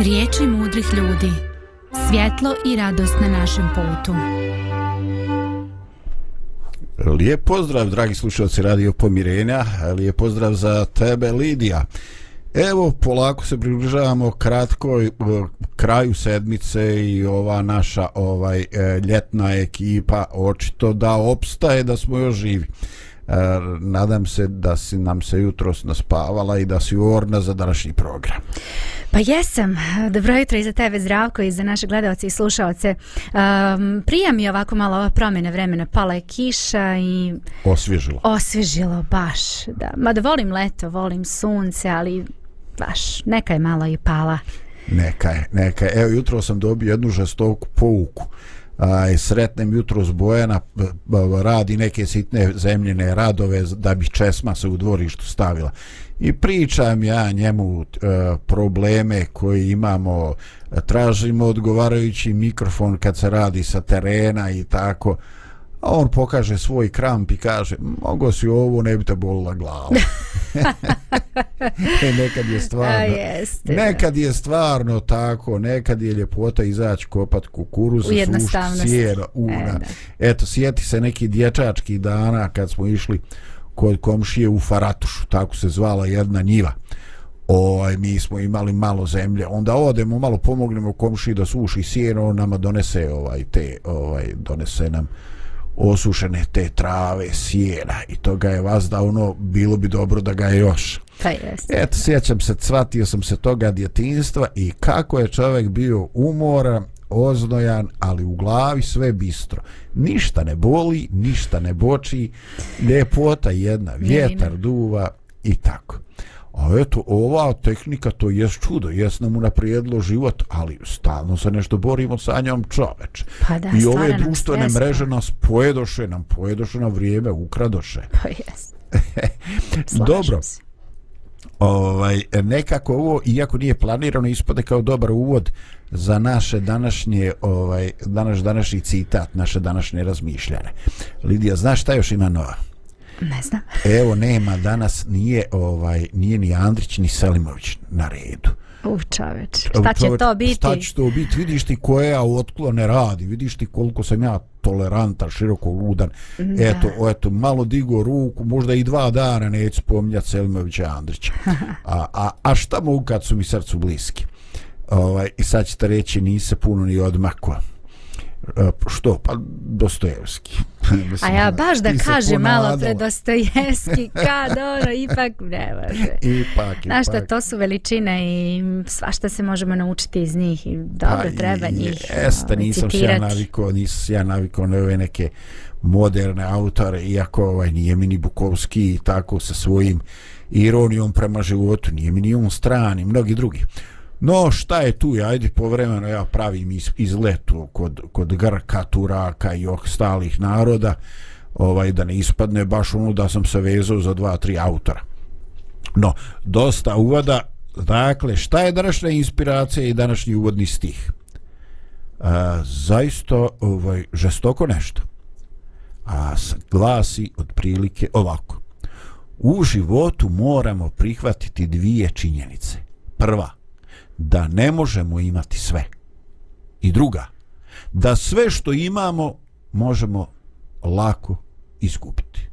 Riječi mudrih ljudi. Svjetlo i radost na našem putu. Lijep pozdrav, dragi slušalci Radio Pomirenja. Lijep pozdrav za tebe, Lidija. Evo, polako se približavamo kratko e, kraju sedmice i ova naša ovaj e, ljetna ekipa očito da opstaje da smo još živi. E, nadam se da si nam se jutros naspavala i da si orna za današnji program. Pa jesam. Dobro jutro i za tebe Zdravko i za naše gledalce i slušalce. Um, prija mi ovako malo ova promjena vremena. Pala je kiša i... Osvježilo. Osvježilo, baš. Da. Mada volim leto, volim sunce, ali baš neka je malo i pala. Neka je, neka je. Evo, jutro sam dobio jednu žestoku pouku. Aj, sretnem jutro s Bojana, radi neke sitne zemljene radove da bi česma se u dvorištu stavila. I pričam ja njemu e, probleme koje imamo. Tražimo odgovarajući mikrofon kad se radi sa terena i tako a on pokaže svoj kramp i kaže mogo si ovo ne bi te bolila glava. E, nekad je stvarno a, jeste, nekad je stvarno tako nekad je ljepota izaći kopat kukuruz sušiti sjera una e, eto sjeti se neki dječački dana kad smo išli kod komšije u Faratušu, tako se zvala jedna njiva. Ovaj mi smo imali malo zemlje, onda odemo malo pomognemo komšiji da suši sjeno, on nama donese ovaj te ovaj donese nam osušene te trave, sjena i to ga je vas da ono bilo bi dobro da ga je još. Pa jeste. Eto, sjećam se, cvatio sam se toga djetinstva i kako je čovjek bio umoran, oznojan, ali u glavi sve bistro. Ništa ne boli, ništa ne boči, ljepota jedna, vjetar duva i tako. A eto, ova tehnika to je čudo, jes nam unaprijedilo život, ali stalno se nešto borimo sa njom čoveč. Pa da, I ove društvene mreže nas pojedoše, nam pojedoše na vrijeme, ukradoše. Pa jes. Dobro. Ovaj, nekako ovo, iako nije planirano, ispade kao dobar uvod za naše današnje ovaj danas današnji citat, naše današnje razmišljanje. Lidija, znaš šta još ima nova? Ne znam. Evo nema danas nije ovaj nije ni Andrić ni Selimović na redu. U čoveč, šta će to biti? Šta će to biti? Vidiš ti koja otklone radi, vidiš ti koliko sam ja tolerantan, široko ludan. Da. Eto, eto, malo digo ruku, možda i dva dana neću spominjati Selimovića Andrića. A, a, a šta mogu kad su mi srcu bliski? ovaj, i sad ćete reći nise puno ni odmako e, što? Pa Dostojevski. A ja baš da kažem malo pre Dostojevski, kad ono, ipak ne može. Ipak, ipak. Znaš šta, to su veličine i svašta se možemo naučiti iz njih i dobro pa, treba njih Jeste, ovaj, nisam se ja naviko, nisam se ja naviko na ove neke moderne autore, iako ovaj, nije mi ni Bukovski i tako sa svojim ironijom prema životu, nije mi ni on strani, mnogi drugi. No, šta je tu? Ajde, povremeno ja pravim iz, izletu kod, kod Grka, Turaka i ostalih naroda, ovaj, da ne ispadne baš ono da sam se vezao za dva, tri autora. No, dosta uvada. Dakle, šta je današnja inspiracija i današnji uvodni stih? A, zaista ovaj, žestoko nešto. A glasi otprilike ovako. U životu moramo prihvatiti dvije činjenice. Prva, da ne možemo imati sve. I druga, da sve što imamo možemo lako izgubiti.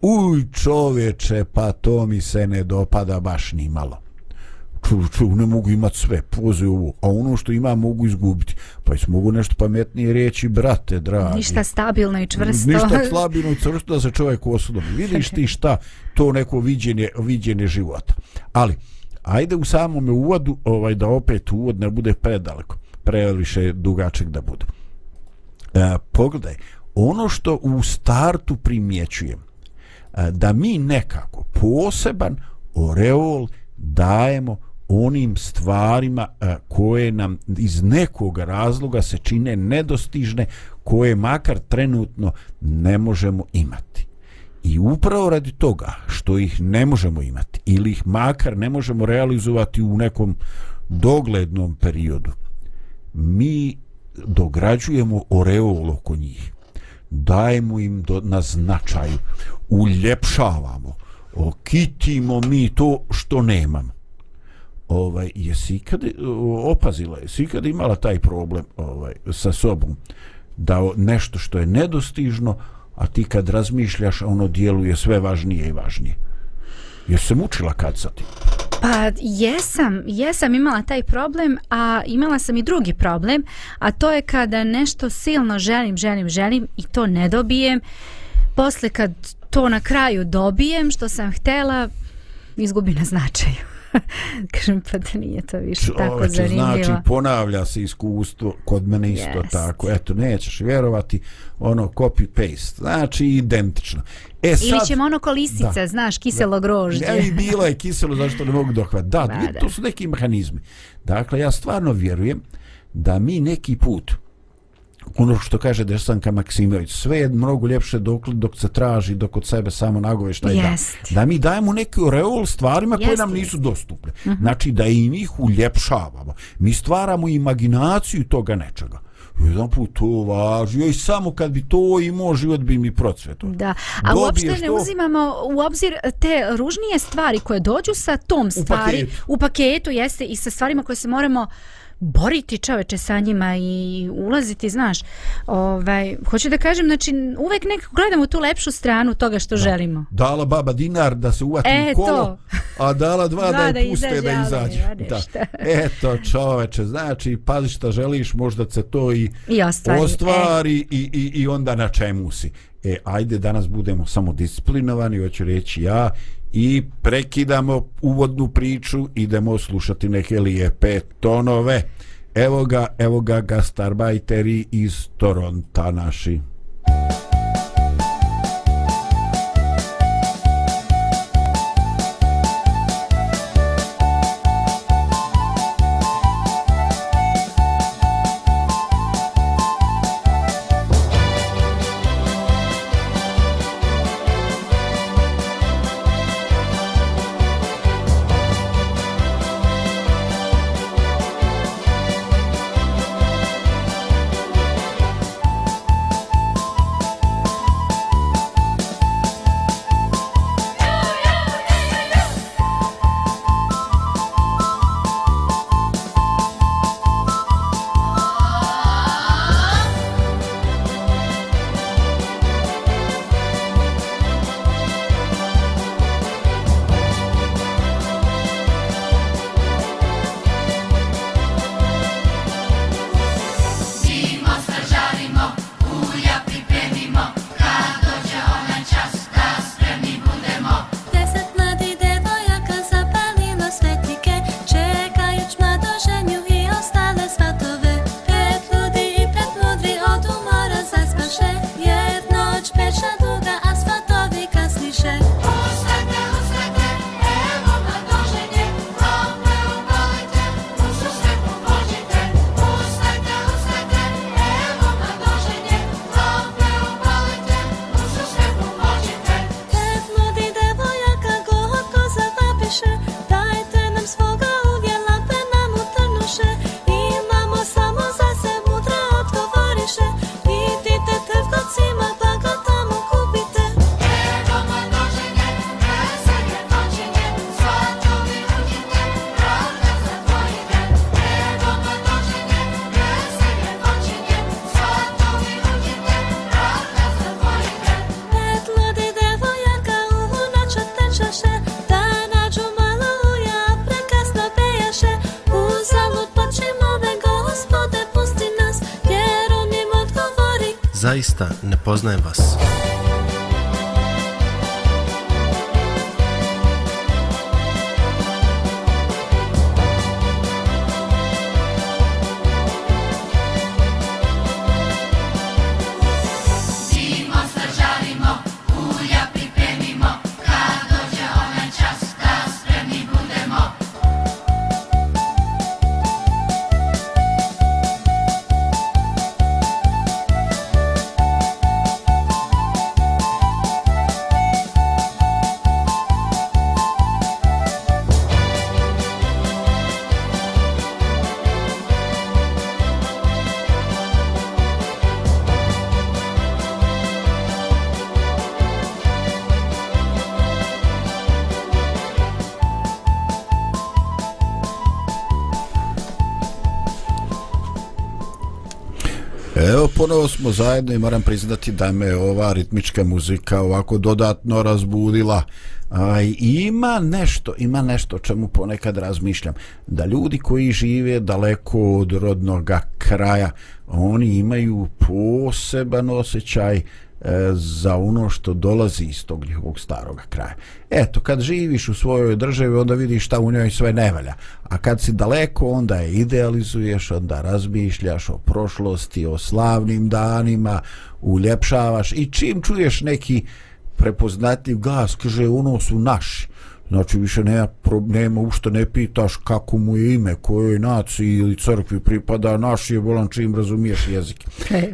Uj čovječe, pa to mi se ne dopada baš ni malo. Ču, ču, ne mogu imati sve, poze ovo, a ono što ima mogu izgubiti. Pa jes mogu nešto pametnije reći, brate, dragi. Ništa stabilno i čvrsto. Ništa stabilno i čvrsto da se čovjek osudom. Vidiš ti šta, to neko viđenje, viđenje života. Ali, ajde u samom uvodu ovaj da opet uvod ne bude predaleko previše dugačak da bude. E, pogledaj ono što u startu primjećujem e, da mi nekako poseban oreol dajemo onim stvarima e, koje nam iz nekog razloga se čine nedostižne koje makar trenutno ne možemo imati. I upravo radi toga što ih ne možemo imati ili ih makar ne možemo realizovati u nekom doglednom periodu, mi dograđujemo oreol oko njih. Dajemo im do, na značaju, uljepšavamo, okitimo mi to što nemamo. ovaj, jesi ikad opazila, jesi ikad imala taj problem ovaj, sa sobom, da nešto što je nedostižno, a ti kad razmišljaš, ono djeluje sve važnije i važnije. Jesi se mučila kad sa? Pa jesam, jesam imala taj problem, a imala sam i drugi problem, a to je kada nešto silno želim, želim, želim i to ne dobijem. Posle kad to na kraju dobijem, što sam htela, izgubi na značaju. Kažem pa da nije to više Čoveče, tako zanimljivo. Znači ponavlja se iskustvo kod mene isto yes. tako. Eto, nećeš vjerovati ono copy paste. Znači identično. E, sad, Ili ćemo ono kolisice, da, znaš, kiselo grožđe. Ne, bilo je kiselo, zašto ne mogu dohvatiti. Da, da, da, to su neki mehanizmi. Dakle, ja stvarno vjerujem da mi neki put ono što kaže Desanka Maksimović, sve je mnogo ljepše dok, dok se traži, dok od sebe samo nagoveš taj da. Da mi dajemo neki reol stvarima koje nam nisu dostupne. Uh mhm. -huh. Znači da i njih uljepšavamo. Mi stvaramo imaginaciju toga nečega. Jedan put to važi, i samo kad bi to imao, život bi mi procvetao. Da, a Dobiješ uopšte ne to... uzimamo u obzir te ružnije stvari koje dođu sa tom stvari. U paketu. U paketu, jeste, i sa stvarima koje se moramo boriti čoveče sa njima i ulaziti, znaš. Ovaj, hoću da kažem, znači, uvek nekako gledamo tu lepšu stranu toga što da. želimo. Dala baba dinar da se uvati e, kolo, to. a dala dva, dva da je puste da izađe. Da. Eto, čoveče, znači, pazi šta želiš, možda se to i, I ostvari, ostvari e. i, i, i onda na čemu si. E, ajde, danas budemo samo disciplinovani, hoću reći ja, i prekidamo uvodnu priču, idemo slušati neke lijepe tonove. Evo ga, evo ga gastarbajteri iz Toronta naši. Zaista ne poznajem vas. Ponovo smo zajedno i moram priznati da me ova ritmička muzika ovako dodatno razbudila. A, ima nešto, ima nešto o čemu ponekad razmišljam. Da ljudi koji žive daleko od rodnog kraja, oni imaju poseban osjećaj uh, E, za ono što dolazi iz tog njihovog starog kraja. Eto, kad živiš u svojoj državi, onda vidiš šta u njoj sve ne valja. A kad si daleko, onda je idealizuješ, onda razmišljaš o prošlosti, o slavnim danima, uljepšavaš i čim čuješ neki prepoznatljiv glas, kaže, ono su naši. Znači više nema, nema ušto ne pitaš kako mu je ime, kojoj naciji ili crkvi pripada, naš je bolan čim razumiješ jezik.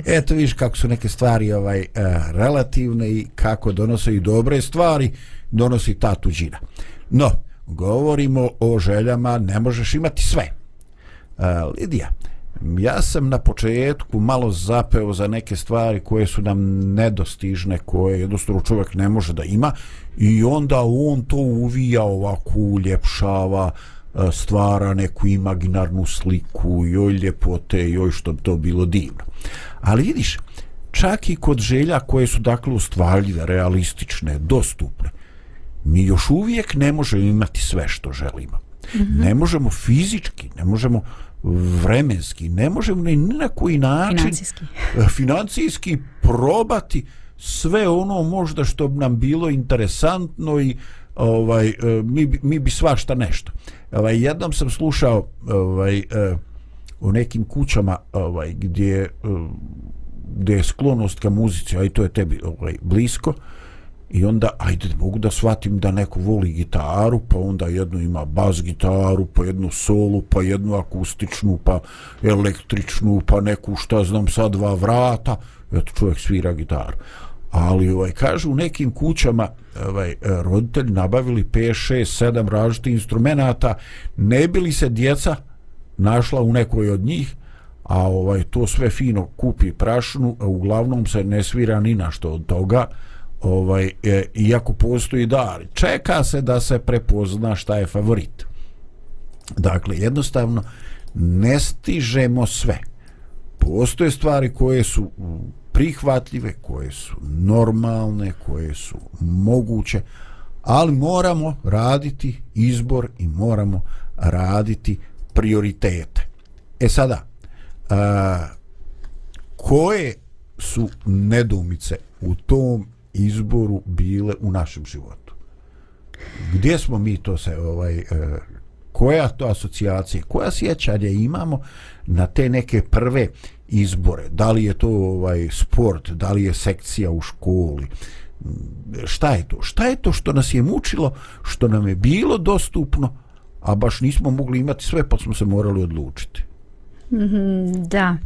Eto viš kako su neke stvari ovaj uh, relativne i kako donose i dobre stvari, donosi ta tuđina. No, govorimo o željama, ne možeš imati sve. Uh, Lidija, ja sam na početku malo zapeo za neke stvari koje su nam nedostižne, koje jednostavno čovjek ne može da ima i onda on to uvija ovako uljepšava e, stvara neku imaginarnu sliku joj ljepote, joj što bi to bilo divno ali vidiš čak i kod želja koje su dakle ustvarljive, realistične, dostupne mi još uvijek ne možemo imati sve što želimo mm -hmm. ne možemo fizički ne možemo vremenski ne možemo ni na koji način financijski, financijski probati sve ono možda što bi nam bilo interesantno i ovaj e, mi mi bi svašta nešto. Ovaj jednom sam slušao ovaj e, u nekim kućama ovaj gdje e, gdje je sklonost ka muzici, a i to je tebi ovaj blisko. I onda, ajde, mogu da shvatim da neko voli gitaru, pa onda jednu ima bas gitaru, pa jednu solu, pa jednu akustičnu, pa električnu, pa neku, šta znam, sad dva vrata. Eto, čovjek svira gitaru ali ovaj kažu u nekim kućama ovaj roditelji nabavili 5 6 7 različitih instrumenta, ne bili se djeca našla u nekoj od njih a ovaj to sve fino kupi prašnu a uglavnom se ne svira ni na što od toga ovaj e, iako postoji dar čeka se da se prepozna šta je favorit dakle jednostavno ne stižemo sve postoje stvari koje su prihvatljive, koje su normalne, koje su moguće, ali moramo raditi izbor i moramo raditi prioritete. E sada, a, koje su nedumice u tom izboru bile u našem životu? Gdje smo mi to se ovaj e, koja to asocijacije, koja sjećanja imamo na te neke prve izbore, da li je to ovaj sport, da li je sekcija u školi, šta je to? Šta je to što nas je mučilo, što nam je bilo dostupno, a baš nismo mogli imati sve, pa smo se morali odlučiti? Mm, da,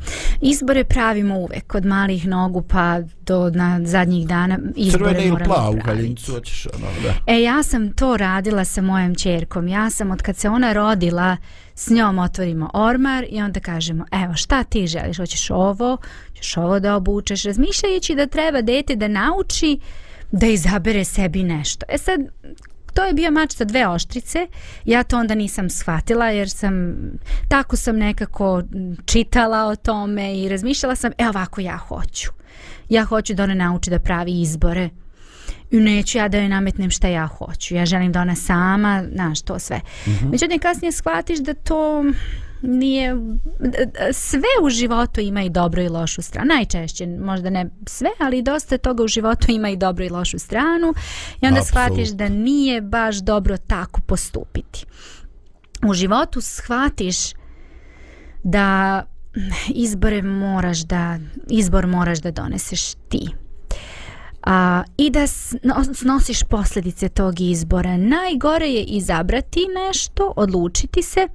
izbore pravimo uvek od malih nogu pa do na zadnjih dana izbore Crvene ili plavu haljinicu hoćeš ono, da. E, ja sam to radila sa mojom čerkom. Ja sam od kad se ona rodila s njom otvorimo ormar i onda kažemo evo šta ti želiš, hoćeš ovo, hoćeš ovo da obučeš, razmišljajući da treba dete da nauči da izabere sebi nešto. E sad, to je bio mač sa dve oštrice. Ja to onda nisam shvatila jer sam tako sam nekako čitala o tome i razmišljala sam, e ovako ja hoću. Ja hoću da ona nauči da pravi izbore. I neću ja da joj nametnem šta ja hoću. Ja želim da ona sama, znaš, to sve. Mm -hmm. Međutim, kasnije shvatiš da to nije sve u životu ima i dobro i lošu stranu. Najčešće možda ne sve ali dosta toga u životu ima i dobro i lošu stranu. I onda Absolut. shvatiš da nije baš dobro tako postupiti. U životu shvatiš da izbore moraš da izbor moraš da doneseš ti. A, i da snosiš posljedice tog izbora. Najgore je izabrati nešto odlučiti se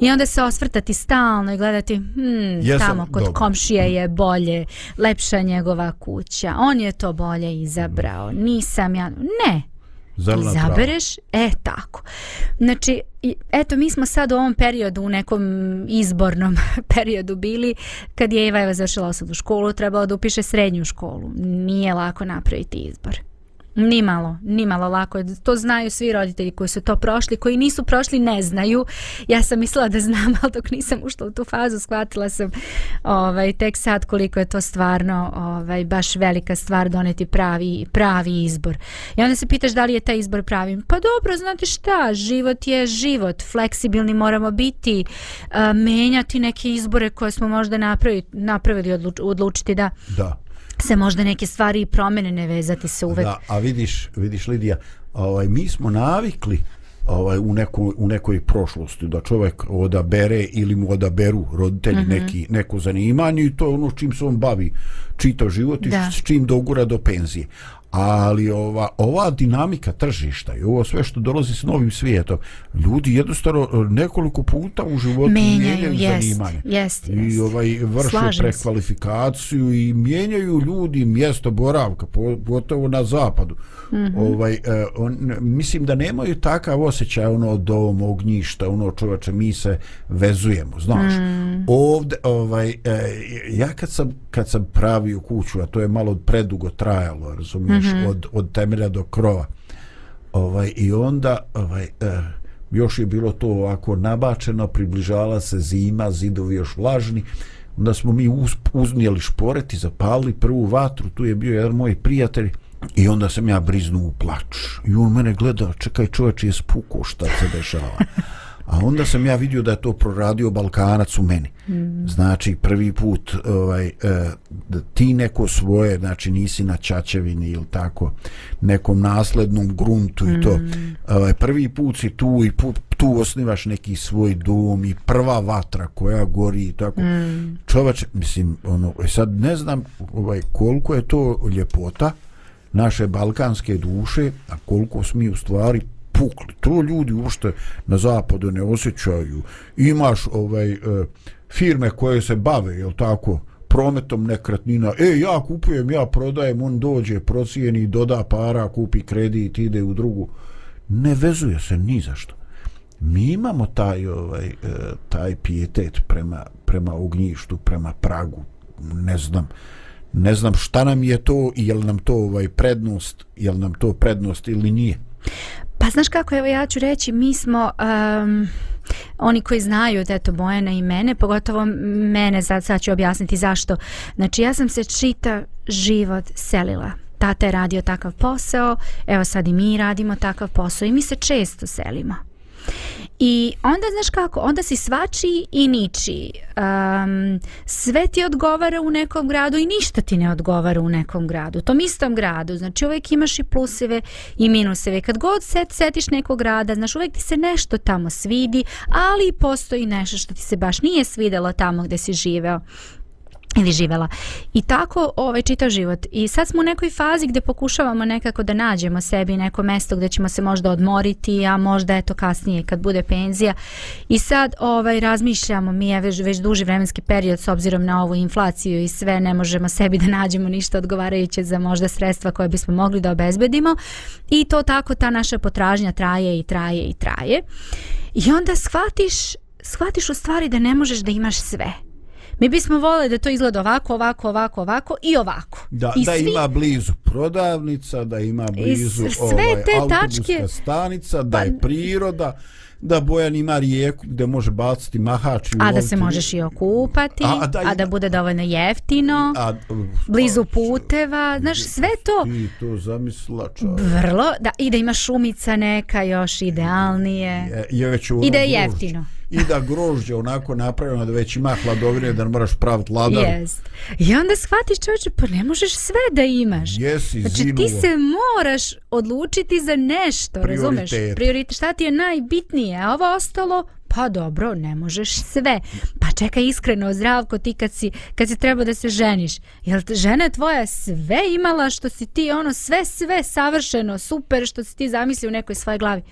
I onda se osvrtati stalno i gledati, hmm, Jesam, tamo kod dobro. komšija je bolje, lepša njegova kuća, on je to bolje izabrao, nisam ja, ne, Zemlja izabereš, prava. e tako. Znači, eto, mi smo sad u ovom periodu, u nekom izbornom periodu bili, kad je Eva Eva završila osnovnu školu, trebalo da upiše srednju školu. Nije lako napraviti izbor. Nimalo, nimalo lako. To znaju svi roditelji koji su to prošli, koji nisu prošli ne znaju. Ja sam mislila da znam, ali dok nisam ušla u tu fazu, shvatila sam ovaj, tek sad koliko je to stvarno ovaj, baš velika stvar doneti pravi, pravi izbor. I onda se pitaš da li je taj izbor pravi. Pa dobro, znate šta, život je život, fleksibilni moramo biti, a, menjati neke izbore koje smo možda napravili, napravili odluč, odlučiti da... Da se možda neke stvari i promene ne vezati se uvek. Da, a vidiš, vidiš Lidija, ovaj, mi smo navikli ovaj, u, neko, u nekoj prošlosti da čovjek odabere ili mu odaberu roditelji mm -hmm. neki, neko zanimanje i to je ono čim se on bavi čito život i s čim dogura do penzije ali ova, ova dinamika tržišta i ovo sve što dolazi s novim svijetom, ljudi jednostavno e, nekoliko puta u životu jest, zanimanje. Jest, I ovaj, vrše Slažem prekvalifikaciju se. i mijenjaju ljudi mjesto boravka, pogotovo na zapadu. Mm -hmm. ovaj, eh, on, mislim da nemaju takav osjećaj ono od ovom ognjišta, ono čovače, mi se vezujemo, znaš. Mm. Ovde, ovaj, eh, ja kad sam, kad sam pravio kuću, a to je malo predugo trajalo, razumiješ, mm -hmm. od, od temelja do krova. Ovaj, I onda ovaj, eh, još je bilo to ovako nabačeno, približala se zima, zidovi još vlažni, onda smo mi uz, uznijeli šporet i zapalili prvu vatru, tu je bio jedan moj prijatelj, I onda sam ja briznuo u plač. I on mene gleda, čekaj čovječ je spuko šta se dešava. A onda sam ja vidio da je to proradio Balkanac u meni. Mm. Znači, prvi put ovaj, eh, ti neko svoje, znači nisi na Čačevini ili tako, nekom naslednom gruntu i to. Mm. Ovaj, prvi put si tu i put, tu osnivaš neki svoj dom i prva vatra koja gori i tako. Mm. Čovač, mislim, ono, e sad ne znam ovaj, koliko je to ljepota, naše balkanske duše, a koliko smo mi u stvari pukli. To ljudi uopšte na zapadu ne osjećaju. Imaš ovaj e, firme koje se bave, je tako, prometom nekretnina. E, ja kupujem, ja prodajem, on dođe, procijeni, doda para, kupi kredit, ide u drugu. Ne vezuje se ni za što. Mi imamo taj, ovaj, e, taj pijetet prema, prema ognjištu, prema pragu, ne znam, ne znam šta nam je to i je li nam to ovaj prednost, je li nam to prednost ili nije. Pa znaš kako, evo ja ću reći, mi smo um, oni koji znaju da je to Bojana i mene, pogotovo mene, sad, sad ću objasniti zašto. Znači ja sam se čita život selila. Tata je radio takav posao, evo sad i mi radimo takav posao i mi se često selimo. I onda, znaš kako, onda si svači i niči. Um, sve ti odgovara u nekom gradu i ništa ti ne odgovara u nekom gradu. U tom istom gradu. Znači, uvek imaš i pluseve i minuseve. Kad god set, setiš nekog grada, znaš, uvek ti se nešto tamo svidi, ali postoji nešto što ti se baš nije svidelo tamo gde si živeo ili živela. I tako ovaj čitav život. I sad smo u nekoj fazi gdje pokušavamo nekako da nađemo sebi neko mesto gdje ćemo se možda odmoriti, a možda eto kasnije kad bude penzija. I sad ovaj razmišljamo, mi je već, već duži vremenski period s obzirom na ovu inflaciju i sve, ne možemo sebi da nađemo ništa odgovarajuće za možda sredstva koje bismo mogli da obezbedimo. I to tako ta naša potražnja traje i traje i traje. I onda shvatiš, shvatiš u stvari da ne možeš da imaš sve. Mi bismo voleli da to izgleda ovako, ovako, ovako, ovako i ovako. Da, I da svi... ima blizu prodavnica, da ima blizu sve ovaj, te tačke... stanica, da pa... je priroda, da Bojan ima rijeku gdje može baciti mahač A da se možeš i okupati, a, da, a da bude dovoljno jeftino, a, blizu puteva, znaš, sve to... Ti to zamislila čovjek. Vrlo, da, i da ima šumica neka još idealnije. Je, je već I da je jeftino i da grožđe onako napravljeno da već ima hladovine da ne moraš praviti ladar. Jest. I onda shvatiš čovječe, pa ne možeš sve da imaš. Jesi, znači zimova. ti se moraš odlučiti za nešto, Prioritet. razumeš? Prioritet. Šta ti je najbitnije, a ovo ostalo, pa dobro, ne možeš sve. Pa čekaj iskreno, zdravko, ti kad si, kad si treba da se ženiš, jel žena tvoja sve imala što si ti, ono, sve, sve savršeno, super što si ti zamislio u nekoj svojoj glavi?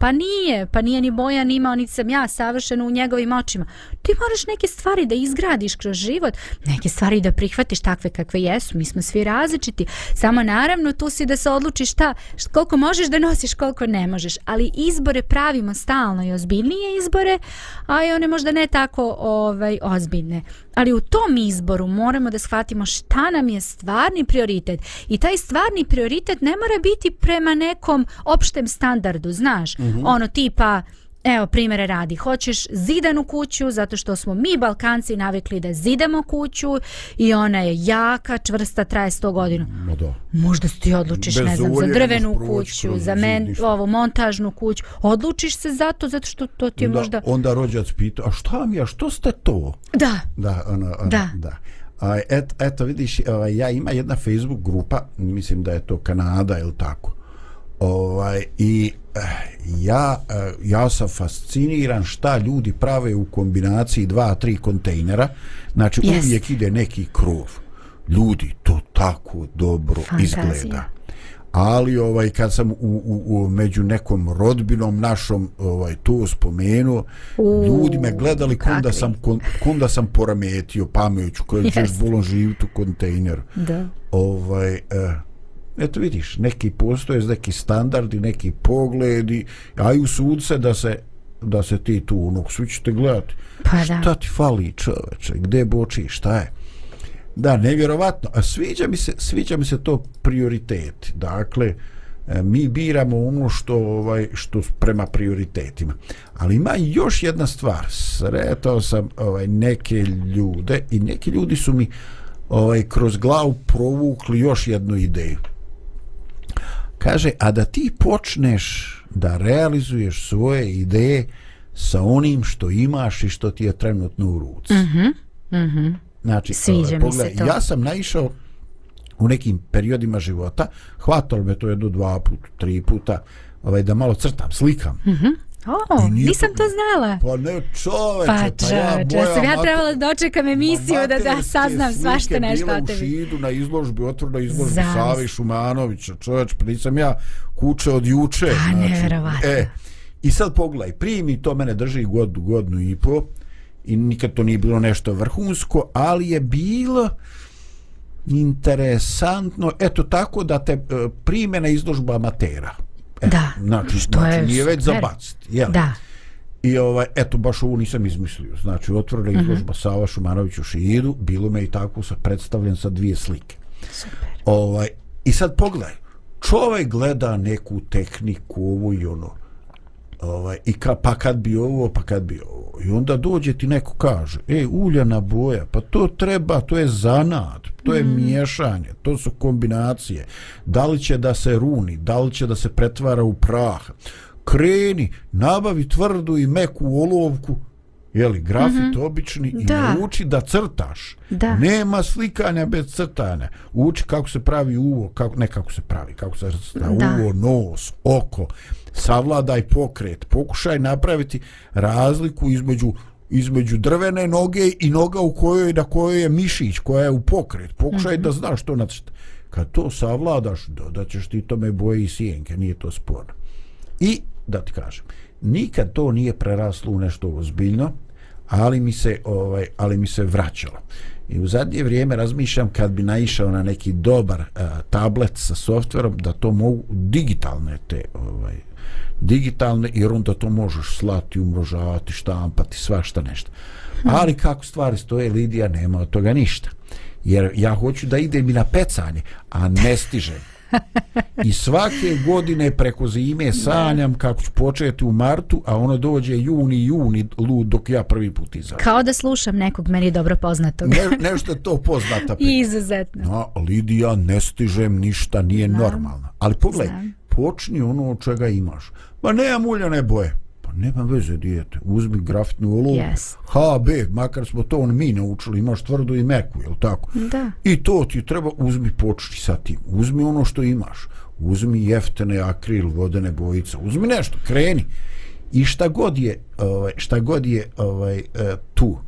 Pa nije, pa nije ni Bojan imao, niti sam ja savršena u njegovim očima. Ti moraš neke stvari da izgradiš kroz život, neke stvari da prihvatiš takve kakve jesu. Mi smo svi različiti. Samo naravno tu si da se odlučiš šta, koliko možeš da nosiš, koliko ne možeš. Ali izbore pravimo stalno i ozbiljnije izbore, a i one možda ne tako ovaj, ozbiljne. Ali u tom izboru moramo da shvatimo šta nam je stvarni prioritet. I taj stvarni prioritet ne mora biti prema nekom opštem standardu, znaš. Mm -hmm. Ono tipa, evo primjere radi, hoćeš zidanu kuću zato što smo mi Balkanci navikli da zidamo kuću i ona je jaka, čvrsta, traje 100 godina. No da. Možda si ti odlučiš, Bez ne znam, za drvenu kuću, za men, ovu montažnu kuću. Odlučiš se zato, zato što to ti je da, možda... Onda rođac pita, a šta mi, a što ste to? Da. Da, ono, ono, da. da. A, et, eto, vidiš, ovaj, ja ima jedna Facebook grupa, mislim da je to Kanada ili tako. Ovaj, I ja, eh, ja sam fasciniran šta ljudi prave u kombinaciji dva, tri kontejnera. Znači, yes. uvijek ide neki krov. Ljudi, to tako dobro Fantazija. izgleda ali ovaj kad sam u, u, u među nekom rodbinom našom ovaj to spomenuo ljudi me gledali kunda sam kunda sam porametio pameću koji yes. ćeš bolon živiti u kontejneru da ovaj eh, eto vidiš neki postoje neki standardi neki pogledi a i u sudce da se da se ti tu onog svi ćete gledati pa da. šta ti fali čoveče gde boči šta je Da, nevjerovatno. A sviđa mi se, sviđa mi se to prioritet. Dakle, e, mi biramo ono što ovaj što prema prioritetima. Ali ima još jedna stvar. Sretao sam ovaj neke ljude i neki ljudi su mi ovaj kroz glavu provukli još jednu ideju. Kaže, a da ti počneš da realizuješ svoje ideje sa onim što imaš i što ti je trenutno u ruci. Mhm. Mm mhm. Mm Znači, Sviđa uh, pogled, mi se to. ja sam naišao u nekim periodima života, hvatalo me to jedno, dva puta, tri puta, ovaj, da malo crtam, slikam. Mm -hmm. O, nisam to znala. Pa ne čoveče. Pa čoveče, ja, sam ja trebala da očekam emisiju da, da saznam svašta nešto o tebi. Bila u Šidu na izložbi, otvorna izložbi Zavis. Savi Šumanovića, čoveč, pa nisam ja kuće od juče. Pa znači, nevjerovatno. E, I sad pogledaj, primi to mene drži godinu, godinu i po i nikad to nije bilo nešto vrhunsko, ali je bilo interesantno, eto tako da te e, prime na izložbu amatera. E, da, znači, što znači, je nije već zabaciti. Jel? Da. I ovaj, eto, baš ovo nisam izmislio. Znači, otvorila mhm. izložba uh -huh. Sava Šumanović u Šidu, bilo me i tako sa predstavljen sa dvije slike. Super. Ovaj, I sad pogledaj, čovjek gleda neku tehniku, ovo i ono, ovaj, i ka, pa kad bi ovo, pa kad bi ovo. I onda dođe ti neko kaže, e, uljana boja, pa to treba, to je zanad, to je mm. miješanje, to su kombinacije. Da li će da se runi, da li će da se pretvara u prah. Kreni, nabavi tvrdu i meku olovku, jeli, grafit mm -hmm. obični i da. uči da crtaš. Da. Nema slikanja bez crtanja. Uči kako se pravi uvo, kako, ne kako se pravi, kako se crta uvo, nos, oko, savladaj pokret, pokušaj napraviti razliku između između drvene noge i noga u kojoj na kojoj je mišić koja je u pokret. Pokušaj mm -hmm. da znaš što nacrta kad to savladaš dodat ćeš ti tome boje i sijenke nije to sporno. I da ti kažem nikad to nije preraslo u nešto ozbiljno ali mi se ovaj ali mi se vraćalo i u zadnje vrijeme razmišljam kad bi naišao na neki dobar uh, tablet sa softverom da to mogu digitalne te ovaj digitalne jer onda to možeš slati, umrožavati, štampati, svašta nešto. Ali kako stvari stoje, Lidija nema od toga ništa. Jer ja hoću da idem i na pecanje, a ne stižem. I svake godine preko zime sanjam kako ću početi u martu, a ono dođe juni, juni, lud, dok ja prvi put izađem. Kao da slušam nekog meni dobro poznatog. Ne, nešto je to poznata. Izuzetno. No, Lidija, ne stižem ništa, nije Znam. normalno. Ali pogledaj, Znam. počni ono od čega imaš. Ma nema uljane boje. Pa nema veze dijete. Uzmi grafitnu olovku. Yes. HB, makar smo to on mi naučili, imaš tvrdu i meku, jel tako? Da. I to ti treba, uzmi počni sa tim. Uzmi ono što imaš. Uzmi jeftene akril, vodene bojice. Uzmi nešto, kreni. I šta god je, ovaj, šta god je ovaj, e, tu.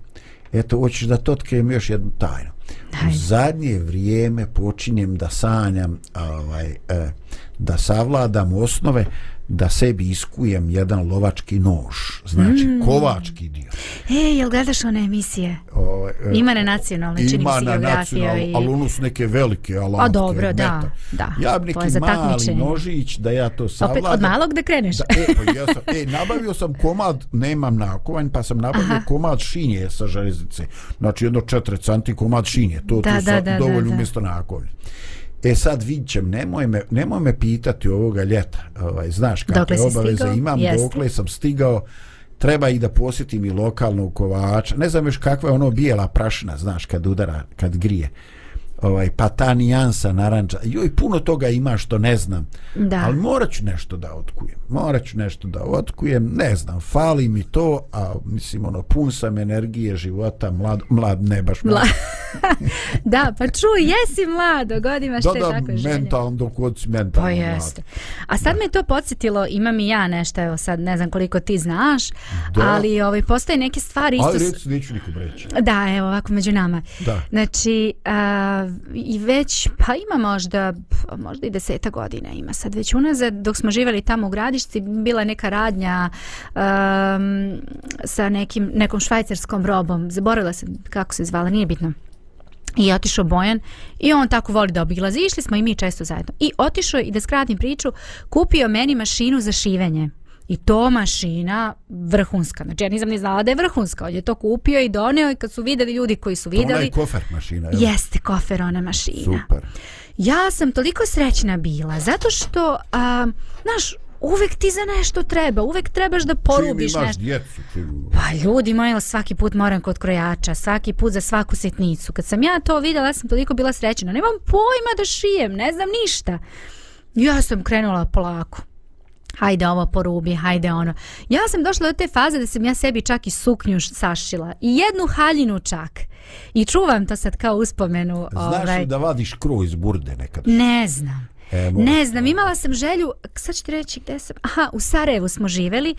Eto, hoćeš da to otkrijem još jednu tajnu. Daj. U zadnje vrijeme počinjem da sanjam ovaj, e, da savladam osnove da sebi iskujem jedan lovački nož, znači mm. kovački dio. E, jel gledaš one emisije? O, e, ima na nacionalne, čini ima na nacionalne, i... ali ono su neke velike alatke. A dobro, da, da. Ja bi neki mali nožić da ja to savladam. Opet od malog da kreneš. Da, e, pa ja sam, e, nabavio sam komad, nemam nakovanj, pa sam nabavio Aha. komad šinje sa železnice. Znači jedno 4 cm komad šinje, to, da, to da, da, dovoljno da, da. umjesto nakovanj. E sad vidit ćem, nemoj me, nemoj me pitati ovoga ljeta, ovaj, znaš kakve obaveze imam, Jeste. dokle sam stigao, treba i da posjetim i lokalnog kovača, ne znam još kakva je ono bijela prašina, znaš, kad udara, kad grije ovaj, pa ta nijansa naranča, joj, puno toga ima što ne znam, da. ali morat ću nešto da otkujem, morat ću nešto da otkujem, ne znam, fali mi to, a mislim, ono, pun sam energije života, mlad, mlad ne baš mlad. da, pa čuj, jesi mlado, god imaš da, te da, takve želje. mentalno, dok od si mentalno pa jeste. A sad da. me to podsjetilo, imam i ja nešto, evo sad, ne znam koliko ti znaš, da. ali ovaj, postoje neke stvari isto... Ali reći, neću nikom reći. Da, evo, ovako među nama. Da. Znači, a, i već, pa ima možda, možda i deseta godina ima sad već unazad, dok smo živjeli tamo u gradišci, bila neka radnja um, sa nekim, nekom švajcarskom robom, zaboravila sam kako se zvala, nije bitno. I otišao Bojan i on tako voli da obilazi. Išli smo i mi često zajedno. I otišao i da skratim priču, kupio meni mašinu za šivenje. I to mašina vrhunska. Znači ja nisam ni znala da je vrhunska. On je to kupio i doneo i kad su videli ljudi koji su videli... To je kofer mašina. Jel? Jeste kofer ona mašina. Super. Ja sam toliko srećna bila zato što, a, znaš, uvek ti za nešto treba, uvek trebaš da porubiš nešto. Čim imaš djecu. Čim... Pa ljudi moji, svaki put moram kod krojača, svaki put za svaku sitnicu. Kad sam ja to vidjela, ja sam toliko bila srećena. Nemam pojma da šijem, ne znam ništa. Ja sam krenula polako hajde ovo porubi, hajde ono. Ja sam došla do te faze da sam ja sebi čak i suknju sašila. I jednu haljinu čak. I čuvam to sad kao uspomenu. Znaš ovaj... da vadiš kru iz burde nekad? Ne znam. E, ne znam, imala sam želju, sad ću ti reći gde sam, aha, u Sarajevu smo živeli,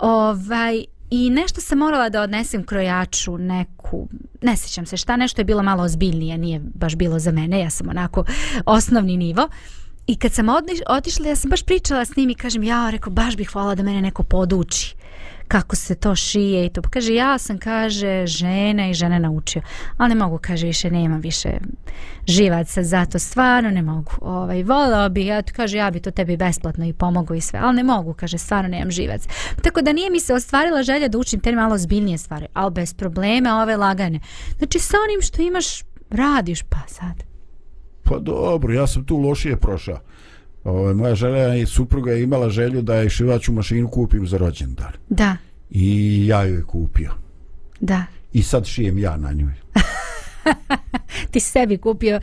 ovaj, i nešto sam morala da odnesem krojaču neku, ne sjećam se šta, nešto je bilo malo ozbiljnije, nije baš bilo za mene, ja sam onako osnovni nivo. I kad sam odniš, otišla, ja sam baš pričala s njim i kažem, ja, rekao, baš bih hvala da mene neko poduči kako se to šije i to. Pa kaže, ja sam, kaže, žena i žene naučio. Ali ne mogu, kaže, više nemam više živaca, zato stvarno ne mogu. Ovaj, volao bi, ja, tu kaže, ja bi to tebi besplatno i pomogu i sve, ali ne mogu, kaže, stvarno nemam živac. Tako da nije mi se ostvarila želja da učim te malo zbiljnije stvari, ali bez problema ove lagane. Znači, sa onim što imaš, radiš pa sad. Pa dobro, ja sam tu lošije prošao. Ovo, moja želja i supruga je imala želju da je šivaću mašinu kupim za rođendan. Da. I ja ju je kupio. Da. I sad šijem ja na njoj. Ti sebi kupio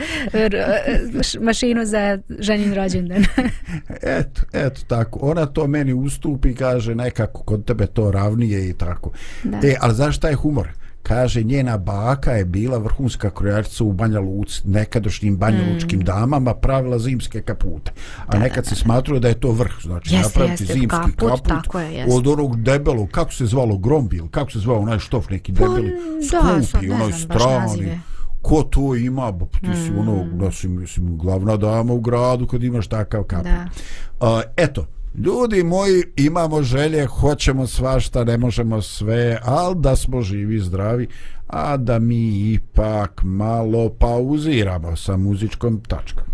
mašinu za ženin rođendan. eto, eto tako. Ona to meni ustupi i kaže nekako kod tebe to ravnije i tako. Da. E, ali znaš šta je humor? Kaže njena baka je bila vrhunska krojačica u Banja Luci nekadošnjim banjalučkim mm. damama pravila zimske kapute. A da, nekad da, se smatruje da je to vrh znači jeste, napraviti jeste, zimski kaput, kaput tako je, od onog debelog kako se zvalo grombil kako se zvao onaj štof neki pa, debeli pa, skupi onaj strani. ko to ima ba, ti si mm. ono da si mislim, glavna dama u gradu kad imaš takav kaput. Uh, eto Ljudi moji, imamo želje, hoćemo svašta, ne možemo sve, ali da smo živi, zdravi, a da mi ipak malo pauziramo sa muzičkom tačkom.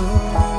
love.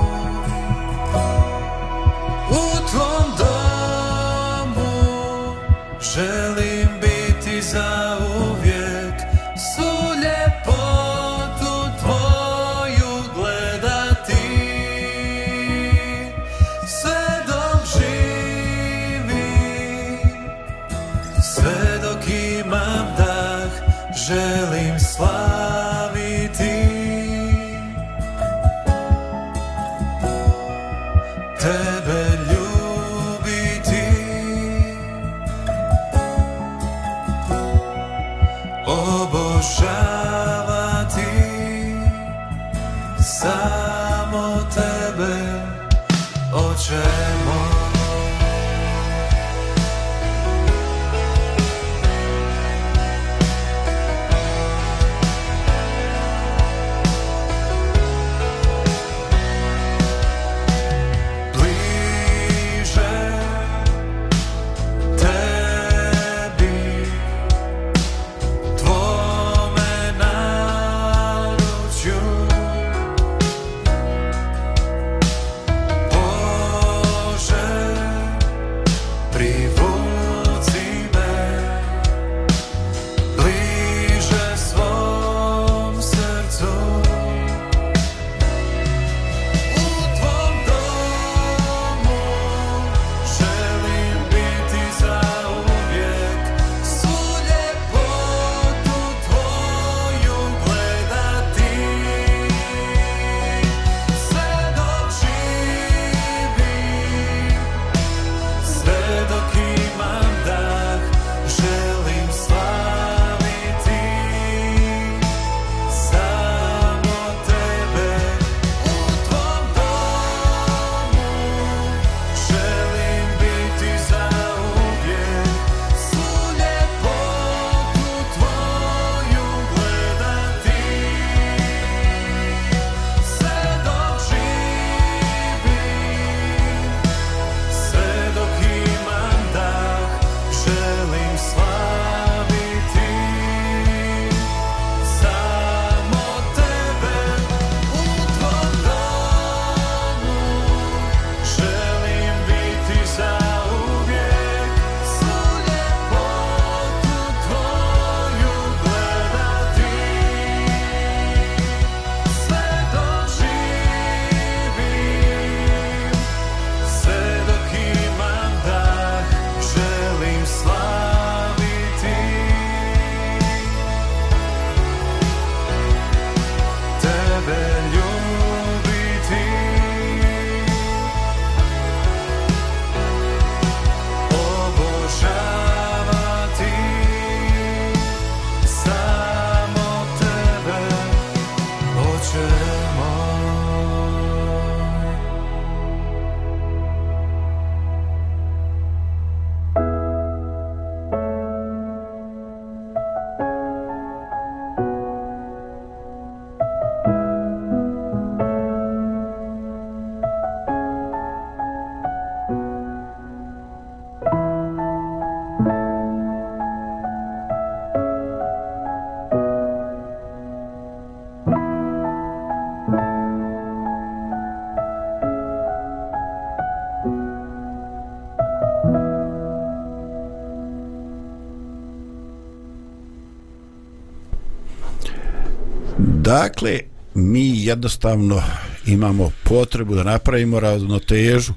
Dakle, mi jednostavno imamo potrebu da napravimo ravnotežu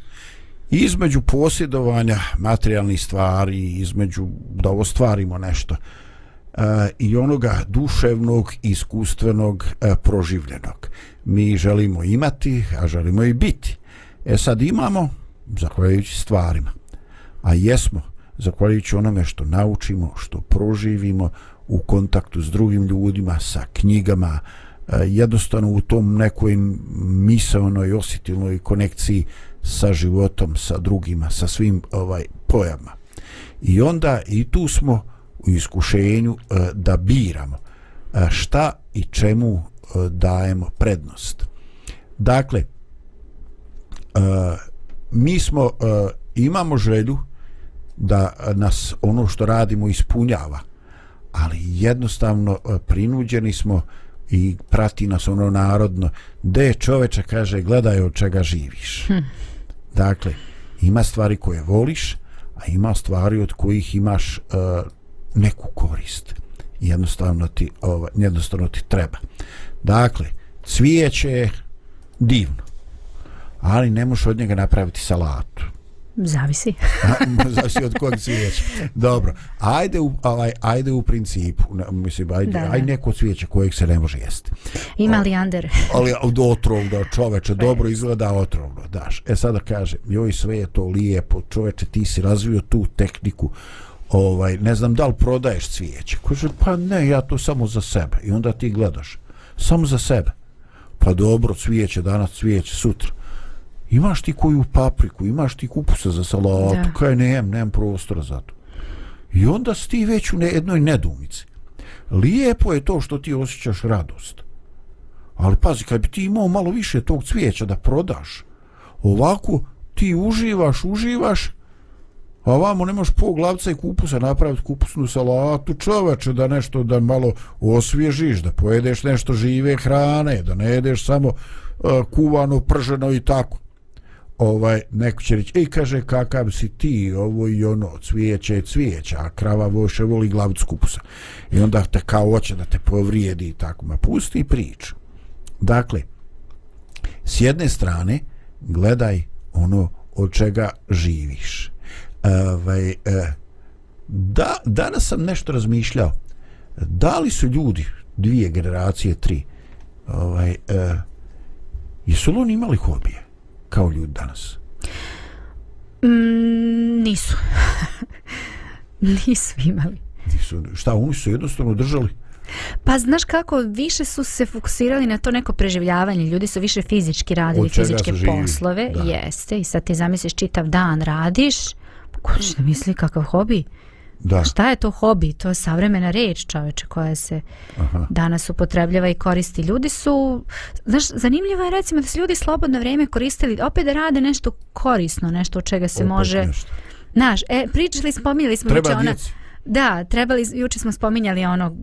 između posjedovanja materijalnih stvari, između da ostvarimo nešto e, i onoga duševnog, iskustvenog, e, proživljenog. Mi želimo imati, a želimo i biti. E sad imamo, zahvaljujući stvarima, a jesmo, zahvaljujući onome što naučimo, što proživimo u kontaktu s drugim ljudima, sa knjigama, e, jednostavno u tom nekoj misaonoj, osjetilnoj konekciji sa životom, sa drugima, sa svim ovaj pojama. I onda i tu smo u iskušenju e, da biramo e, šta i čemu dajemo prednost. Dakle, mi smo imamo želju da nas ono što radimo ispunjava, ali jednostavno prinuđeni smo i prati nas ono narodno. De čoveče kaže gledaj od čega živiš. Hm. dakle ima stvari koje voliš a ima stvari od kojih imaš uh, neku korist. Jednostavno ti ovaj, jednostavno ti treba. Dakle cvijeće je divno ali ne možeš od njega napraviti salatu Zavisi. Zavisi od kojeg cvijeća. Dobro. Ajde u, ovaj, ajde u principu. Mislim, ajde, da, ajde neko cvijeće kojeg se ne može jesti. Ima li Ander? Ali otrovno, čoveče, dobro izgleda otrovno. Daš. E sada kaže, joj sve je to lijepo, čoveče, ti si razvio tu tehniku ovaj, ne znam da li prodaješ cvijeće. Kaže, pa ne, ja to samo za sebe. I onda ti gledaš, samo za sebe. Pa dobro, cvijeće, danas cvijeće, sutra imaš ti koju papriku, imaš ti kupusa za salatu, da. kaj nemam, nemam prostora za to. I onda si ti već u ne, jednoj nedumici. Lijepo je to što ti osjećaš radost. Ali pazi, kad bi ti imao malo više tog cvijeća da prodaš, ovako ti uživaš, uživaš, a vamo nemaš po glavca i kupusa napraviti kupusnu salatu, čoveče, da nešto da malo osvježiš, da pojedeš nešto žive hrane, da ne jedeš samo uh, kuvano, prženo i tako ovaj neko će reći ej kaže kakav si ti ovo i ono cvijeće cvijeća a krava voše voli glavicu kupusa i onda te kao hoće da te povrijedi i tako. Ma pusti priču. Dakle s jedne strane gledaj ono od čega živiš. Ovaj e, da danas sam nešto razmišljao. Da li su ljudi dvije generacije tri ovaj e, jesu li oni imali hobije? Kao ljudi danas? Mm, nisu. nisu imali. Nisu, šta, oni su jednostavno držali? Pa znaš kako, više su se fokusirali na to neko preživljavanje. Ljudi su više fizički radili, fizičke poslove. Da. Jeste, i sad ti zamisliš čitav dan radiš, pa ko će da misli kakav hobi? Da. Šta je to hobi? To je savremena reč čoveče koja se Aha. danas upotrebljava i koristi. Ljudi su, znaš, zanimljivo je recimo da se ljudi slobodno vrijeme koristili opet da rade nešto korisno, nešto od čega se opet može... Nešto. Znaš, e, pričali, spominjali smo... Treba djeci. Da, trebali, juče smo spominjali ono,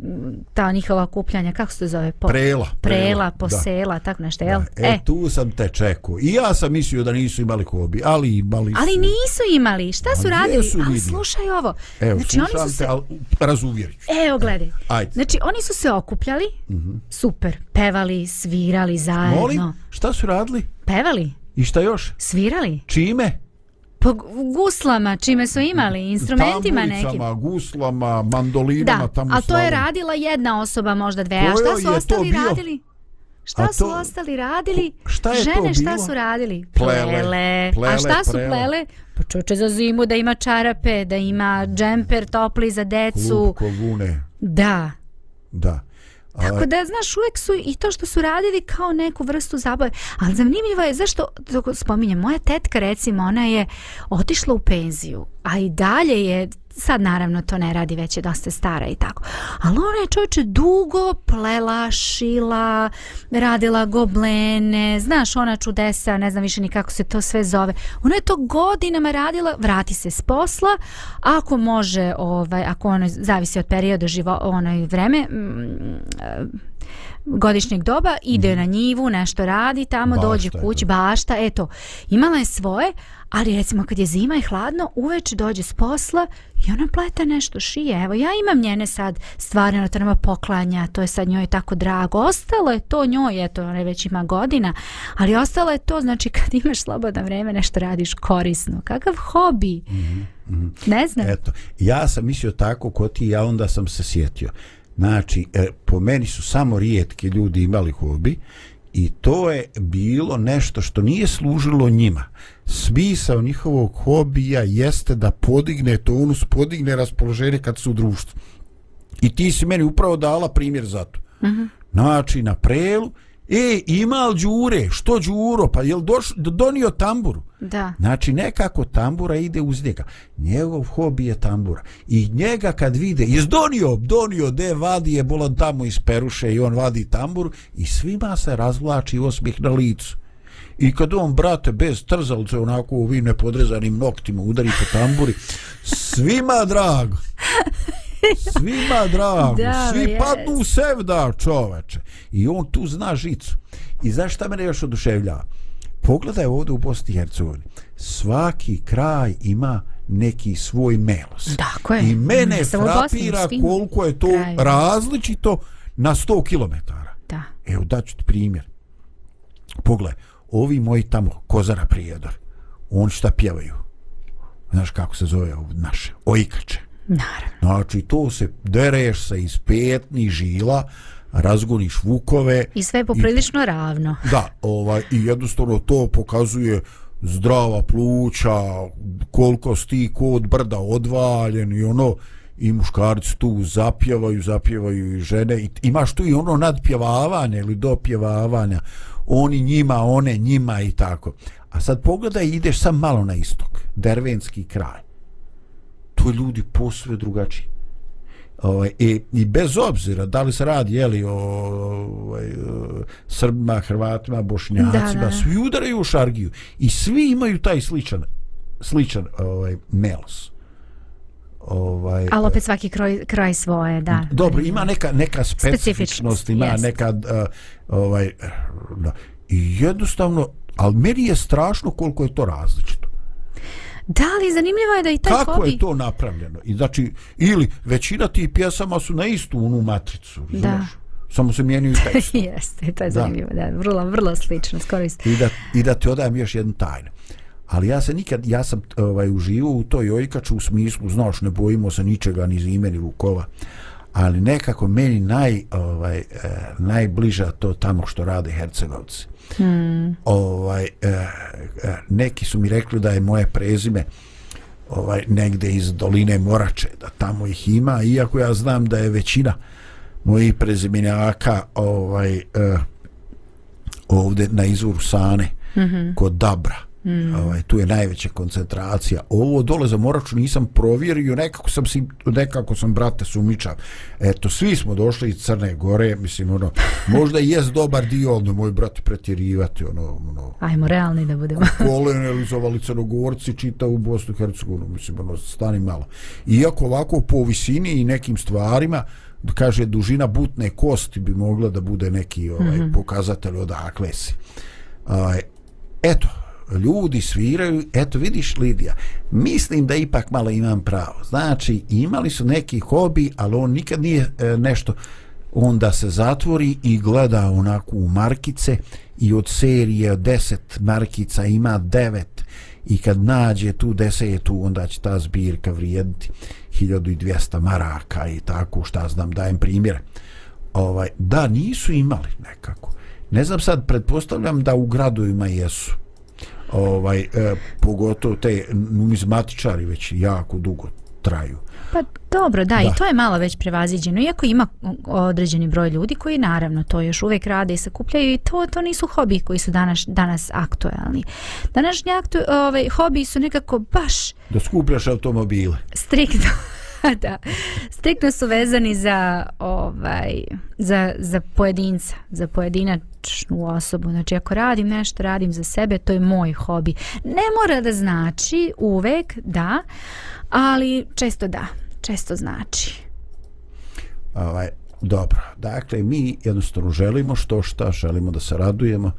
ta njihova kupljanja, kako se to zove? Po, prela. Prela, posela, da. tako nešto, jel? Da. E, e, tu sam te čekao. I ja sam mislio da nisu imali hobi, ali imali su. Ali nisu imali, šta su radili? Su ali slušaj ovo. Evo, znači, oni su se... te, ali razuvjerit Evo, gledaj. Ajde. Znači, oni su se okupljali, uh mhm. -huh. super, pevali, svirali zajedno. Molim, šta su radili? Pevali. I šta još? Svirali. Čime? Po guslama, čime su imali, instrumentima nekim. Tamburicama, guslama, mandolinama, da, tamo a to je radila jedna osoba, možda dve. A šta su ostali radili? Šta to, su ostali radili? Šta je Žene šta su radili? Plele. plele. a šta su plele? Pa čuče za zimu da ima čarape, da ima džemper topli za decu. Klupko, vune. Da. Da. Tako da, znaš, uvek su i to što su radili kao neku vrstu zabave. Ali zanimljivo je, zašto, dok spominjem, moja tetka, recimo, ona je otišla u penziju, a i dalje je sad naravno to ne radi, već je dosta stara i tako. Ali ona je čovječe dugo plela, šila, radila goblene, znaš, ona čudesa, ne znam više ni kako se to sve zove. Ona je to godinama radila, vrati se s posla, ako može, ovaj, ako ono zavisi od perioda živo, onaj vreme, mm, godišnjeg doba, ide mm. na njivu, nešto radi tamo, bašta, dođe kući, bašta, eto, imala je svoje, ali recimo kad je zima i hladno, uveč dođe s posla i ona pleta nešto, šije. Evo, ja imam njene sad stvarno, to nema poklanja, to je sad njoj tako drago. Ostalo je to njoj, eto, ona već ima godina, ali ostalo je to, znači kad imaš slobodno vreme, nešto radiš korisno. Kakav hobi? Mm -hmm. Ne znam. Eto, ja sam mislio tako ko ti, ja onda sam se sjetio. Znači, e, po meni su samo rijetki ljudi imali hobi i to je bilo nešto što nije služilo njima. Smisao njihovog hobija jeste da podigne tonus, podigne raspoloženje kad su u društvu. I ti si meni upravo dala primjer za to. Uh mhm. -huh. Znači, na prelu, E, ima li đure? Što đuro? Pa je li doš, donio tamburu? Da. Znači, nekako tambura ide uz njega. Njegov hobi je tambura. I njega kad vide, je donio, donio, de vadi je bolan tamo iz peruše i on vadi tamburu i svima se razvlači osmih na licu. I kad on, brate, bez trzalce, onako u ovim nepodrezanim noktima udari po tamburi, svima drago. Svima drago, da, svi yes. padnu u sevda čoveče. I on tu zna žicu. I znaš šta mene još oduševljava? Pogledaj ovdje u Bosni i Hercegovini. Svaki kraj ima neki svoj melos. Tako je. I mene ne frapira koliko je to kraju. različito na 100 km. Da. Evo daću ti primjer. Pogledaj, ovi moji tamo, Kozara Prijedor, oni šta pjevaju? Znaš kako se zove ovo naše? Ojkače. Naravno. Znači, to se dereš se iz petnih žila, razgoniš vukove. I sve poprilično i, ravno. Da, ovaj, i jednostavno to pokazuje zdrava pluća, koliko sti kod brda odvaljen i ono, i muškarci tu zapjevaju, zapjevaju i žene. I imaš tu i ono nadpjevavanje ili dopjevavanja. Oni njima, one njima i tako. A sad pogledaj, ideš sam malo na istok. Dervenski kraj. To ljudi posve drugačiji. Ovaj, i, I bez obzira da li se radi jeli, o ovaj, Srbima, Hrvatima, Bošnjacima, da, da. svi udaraju u šargiju. I svi imaju taj sličan, sličan ovaj, melos ovaj ali opet svaki kraj, kraj svoje da dobro ima neka neka specifičnost ima jest. neka uh, ovaj da. i jednostavno ali meni je strašno koliko je to različito Da li zanimljivo je da i taj Kako hobi... je to napravljeno? I znači, ili većina tih pjesama su na istu onu matricu, da. Samo se mijenjuju tekstu. Jeste, to je zanimljivo, da. da. Vrlo, vrlo slično, skoro isto. I da, I da ti odajem još jednu tajnu ali ja se nikad, ja sam ovaj, uživo u toj ojkaču u smislu, znaš, ne bojimo se ničega, ni zime, ni vukova, ali nekako meni naj, ovaj, eh, najbliža to tamo što rade Hercegovci. Hmm. Ovaj, eh, neki su mi rekli da je moje prezime ovaj, negde iz doline Morače, da tamo ih ima, iako ja znam da je većina mojih prezimenjaka ovaj, eh, ovde na izvoru Sane, mm -hmm. kod Dabra. Mm. Ovaj, tu je najveća koncentracija. Ovo dole za Moraču nisam provjerio, nekako sam si, nekako sam brate sumičav. Eto, svi smo došli iz Crne Gore, mislim, ono, možda i jest dobar dio, ono, moj brat pretjerivati, ono, ono... Ajmo, realni da budemo. Kolonializovali Crnogorci, čita u Bosnu i Hercegovini, mislim, ono, stani malo. Iako ovako po visini i nekim stvarima, kaže, dužina butne kosti bi mogla da bude neki ovaj, mm -hmm. pokazatelj odakle si. Ovaj, eto, ljudi sviraju, eto vidiš Lidija, mislim da ipak malo imam pravo. Znači, imali su neki hobi, ali on nikad nije e, nešto, onda se zatvori i gleda onako u markice i od serije deset markica ima devet i kad nađe tu desetu, onda će ta zbirka vrijediti 1200 maraka i tako, šta znam, dajem primjer. Ovaj, da, nisu imali nekako. Ne znam sad, pretpostavljam da u gradovima jesu ovaj e, pogotovo te numizmatičari već jako dugo traju. Pa dobro, da, da, i to je malo već prevaziđeno. Iako ima određeni broj ljudi koji naravno to još uvek rade i sakupljaju i to to nisu hobi koji su danas danas aktuelni. Današnji aktu, ovaj hobi su nekako baš da skupljaš automobile. Striktno. da. Striktno su vezani za ovaj za, za pojedinca, za autentičnu osobu. Znači ako radim nešto, radim za sebe, to je moj hobi. Ne mora da znači uvek da, ali često da, često znači. Ovaj dobro. Dakle mi jednostavno želimo što šta, želimo da se radujemo,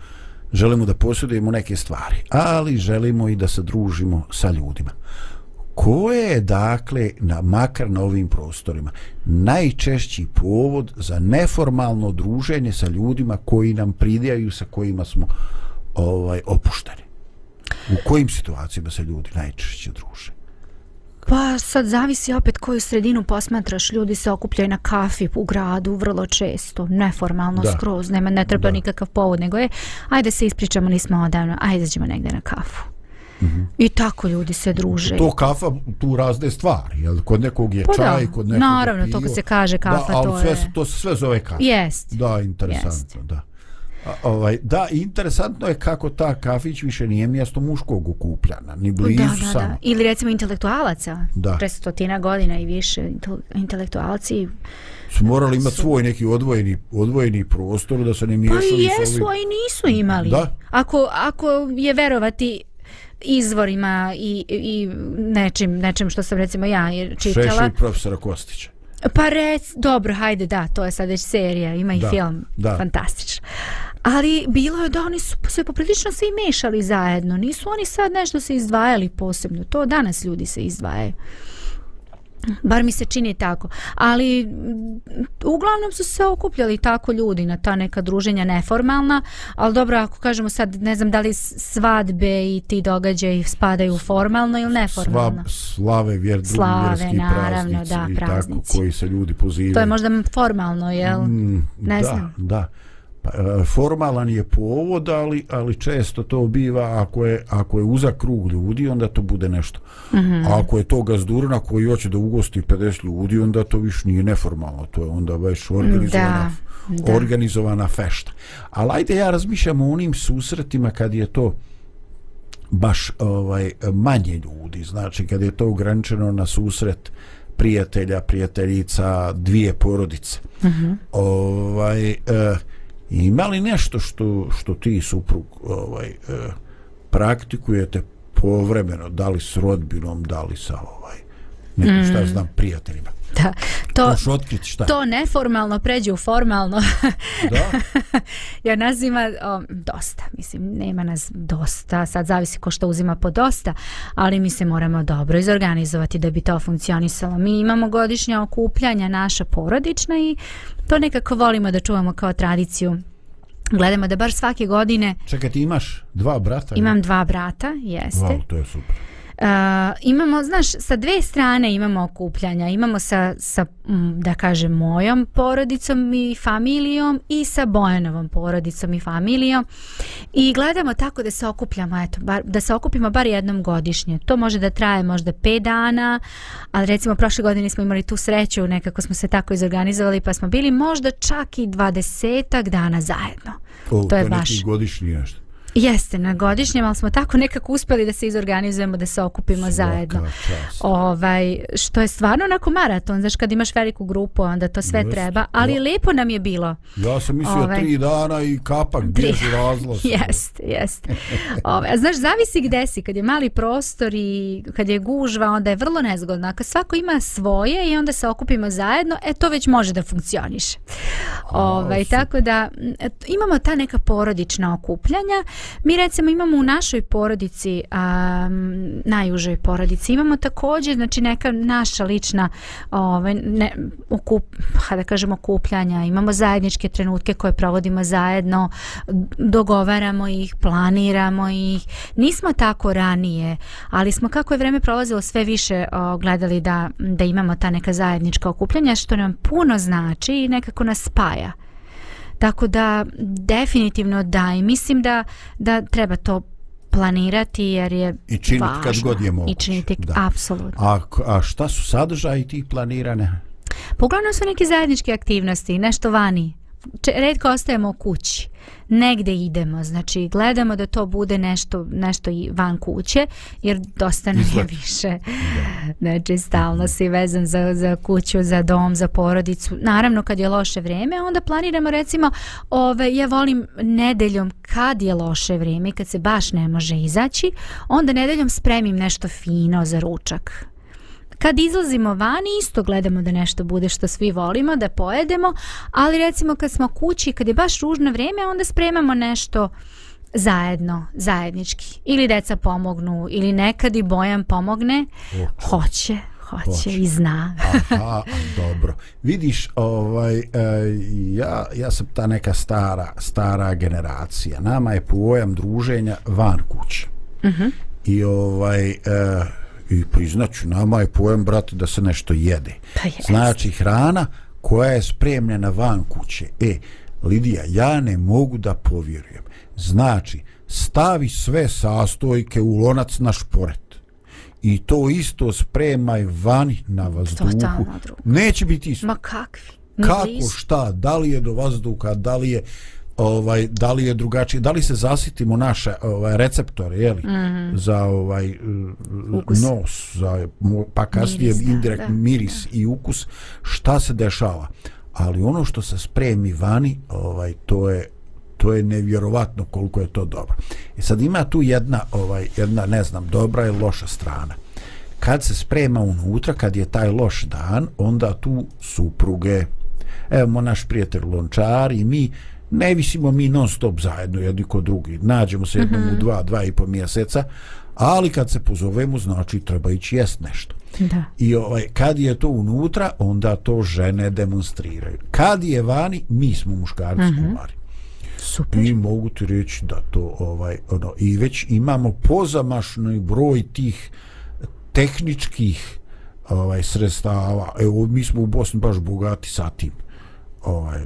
želimo da posjedujemo neke stvari, ali želimo i da se družimo sa ljudima ko je dakle na makar na ovim prostorima najčešći povod za neformalno druženje sa ljudima koji nam pridjaju sa kojima smo ovaj opušteni u kojim situacijama se ljudi najčešće druže Pa sad zavisi opet koju sredinu posmatraš. Ljudi se okupljaju na kafi u gradu vrlo često, neformalno da. skroz, nema, ne treba da. nikakav povod, nego je ajde se ispričamo, nismo odavno, ajde zađemo negde na kafu. -hmm. I tako ljudi se druže. To kafa tu razne stvari, jel? Kod nekog je pa čaj, da. kod nekog Naravno, to kad se kaže kafa, da, to sve, je... to se sve zove kafa. Jest. Da, interesantno, Jest. da. A, ovaj, da, interesantno je kako ta kafić više nije mjesto muškog okupljana, ni blizu da, da, samo. Da. Ili recimo intelektualaca, da. pre stotina godina i više intelektualci su morali imati svoj neki odvojeni, odvojeni prostor da se ne miješali pa jesu, a i nisu imali. Da. Ako, ako je verovati izvorima i, i nečim, nečim što sam recimo ja čitala. Šešelj profesora Kostića. Pa rec, dobro, hajde, da, to je sad već serija, ima i da, film, da. fantastično. Ali bilo je da oni su se poprilično svi mešali zajedno, nisu oni sad nešto se izdvajali posebno, to danas ljudi se izdvajaju. Bar mi se čini tako. Ali uglavnom su se okupljali tako ljudi na ta neka druženja neformalna, ali dobro ako kažemo sad ne znam da li svadbe i ti događaji spadaju formalno ili neformalno. Sva, slave, vjer, slave, naravno, da, i praznici. tako koji se ljudi pozivaju. To je možda formalno, jel? Mm, ne da, znam. Da, e, formalan je povod, ali, ali često to biva ako je, ako je uzak krug ljudi, onda to bude nešto. Mm -hmm. A ako je to gazdurna koji hoće da ugosti 50 ljudi, onda to više nije neformalno, to je onda već organizovana, da, da. organizovana fešta. Ali ajde ja razmišljam o onim susretima kad je to baš ovaj manje ljudi, znači kad je to ograničeno na susret prijatelja, prijateljica, dvije porodice. Mm -hmm. Ovaj... Eh, ima li nešto što, što ti suprug ovaj, e, praktikujete povremeno, da li s rodbinom, da li sa ovaj, nekim šta mm. znam, prijateljima? Da, to, otkriti, šta? to neformalno pređe u formalno. Da? ja nazima o, dosta, mislim, nema nas dosta, sad zavisi ko što uzima po dosta, ali mi se moramo dobro izorganizovati da bi to funkcionisalo. Mi imamo godišnja okupljanja naša porodična i to nekako volimo da čuvamo kao tradiciju gledamo da bar svake godine čekaj ti imaš dva brata imam ne? dva brata jeste wow, to je super Uh, imamo, znaš, sa dve strane imamo okupljanja. Imamo sa, sa, da kažem, mojom porodicom i familijom i sa Bojanovom porodicom i familijom. I gledamo tako da se okupljamo, eto, bar, da se okupimo bar jednom godišnje. To može da traje možda 5 dana, ali recimo prošle godine smo imali tu sreću, nekako smo se tako izorganizovali, pa smo bili možda čak i 20 dana zajedno. O, to je to baš... godišnji nešto. Jeste, na godišnjem, ali smo tako nekako uspeli da se izorganizujemo, da se okupimo Svaka zajedno. Ovaj, što je stvarno onako maraton, znaš, kad imaš veliku grupu, onda to sve Jeste, treba, ali ja. lepo nam je bilo. Ja sam mislio ovaj, tri dana i kapak, bježi razlos. Jeste, jeste. Ovaj, znaš, zavisi gde si, kad je mali prostor i kad je gužva, onda je vrlo nezgodno. Ako svako ima svoje i onda se okupimo zajedno, e, to već može da funkcioniše. Ovaj, tako da, imamo ta neka porodična okupljanja, Mi recimo imamo u našoj porodici, um, najužoj porodici, imamo također znači neka naša lična ovaj, ne, okup, da kažemo okupljanja, imamo zajedničke trenutke koje provodimo zajedno, dogovaramo ih, planiramo ih. Nismo tako ranije, ali smo kako je vreme prolazilo sve više o, gledali da, da imamo ta neka zajednička okupljanja što nam puno znači i nekako nas spaja. Tako da definitivno da i mislim da da treba to planirati jer je I činiti važno. kad god je moguće. I činiti, apsolutno. A, a šta su sadržaji tih planirane? Poglavno su neke zajedničke aktivnosti, nešto vani. Redko ostajemo u kući negde idemo, znači gledamo da to bude nešto, nešto i van kuće, jer dosta nam je više. Znači stalno si vezan za, za kuću, za dom, za porodicu. Naravno kad je loše vrijeme, onda planiramo recimo, ove, ja volim nedeljom kad je loše vrijeme, kad se baš ne može izaći, onda nedeljom spremim nešto fino za ručak kad izlazimo vani isto gledamo da nešto bude što svi volimo da pojedemo ali recimo kad smo kući kad je baš ružno vrijeme onda spremamo nešto zajedno, zajednički ili deca pomognu ili nekad i Bojan pomogne Oče. hoće hoće, hoće i zna Aha, dobro vidiš ovaj e, ja, ja sam ta neka stara stara generacija nama je pojam druženja van kuće uh mhm. -huh. i ovaj e, i priznaću, nama je pojem, brate, da se nešto jede. Pa znači, hrana koja je spremljena van kuće. E, Lidija, ja ne mogu da povjerujem. Znači, stavi sve sastojke u lonac na šporet. I to isto spremaj vani na vazduhu. Neće biti isto. Ma kakvi? Kako, šta, da li je do vazduha, da li je ovaj da li je drugačije da li se zasitimo naše ovaj receptore je li mm -hmm. za ovaj ukus. nos za pa kasnije miris, indirekt da, miris da. i ukus šta se dešava ali ono što se spremi vani ovaj to je to je nevjerovatno koliko je to dobro i sad ima tu jedna ovaj jedna ne znam dobra ili loša strana kad se sprema unutra kad je taj loš dan onda tu supruge evo naš prijatelj lončar i mi ne visimo mi non stop zajedno jedni kod drugi nađemo se jednom mm -hmm. u dva, dva i po mjeseca ali kad se pozovemo znači treba ići jest nešto da. i ovaj, kad je to unutra onda to žene demonstriraju kad je vani mi smo muškarci mm -hmm. kumari Super. i mogu ti reći da to ovaj ono i već imamo pozamašni broj tih tehničkih ovaj sredstava evo mi smo u Bosni baš bogati sa tim ovaj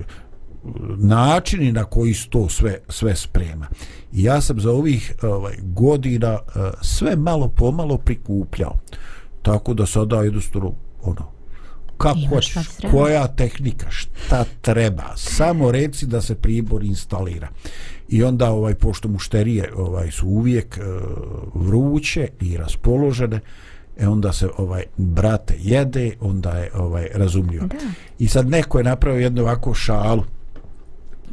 načini na koji se to sve sve sprema i ja sam za ovih ovaj godina uh, sve malo pomalo prikupljao tako da sada jednostavno ono kako hoćeš, koja tehnika, šta treba, samo reci da se pribor instalira. I onda ovaj pošto mušterije ovaj su uvijek uh, vruće i raspoložene, e onda se ovaj brate jede, onda je ovaj razumljivo. Da. I sad neko je napravio jednu ovako šalu.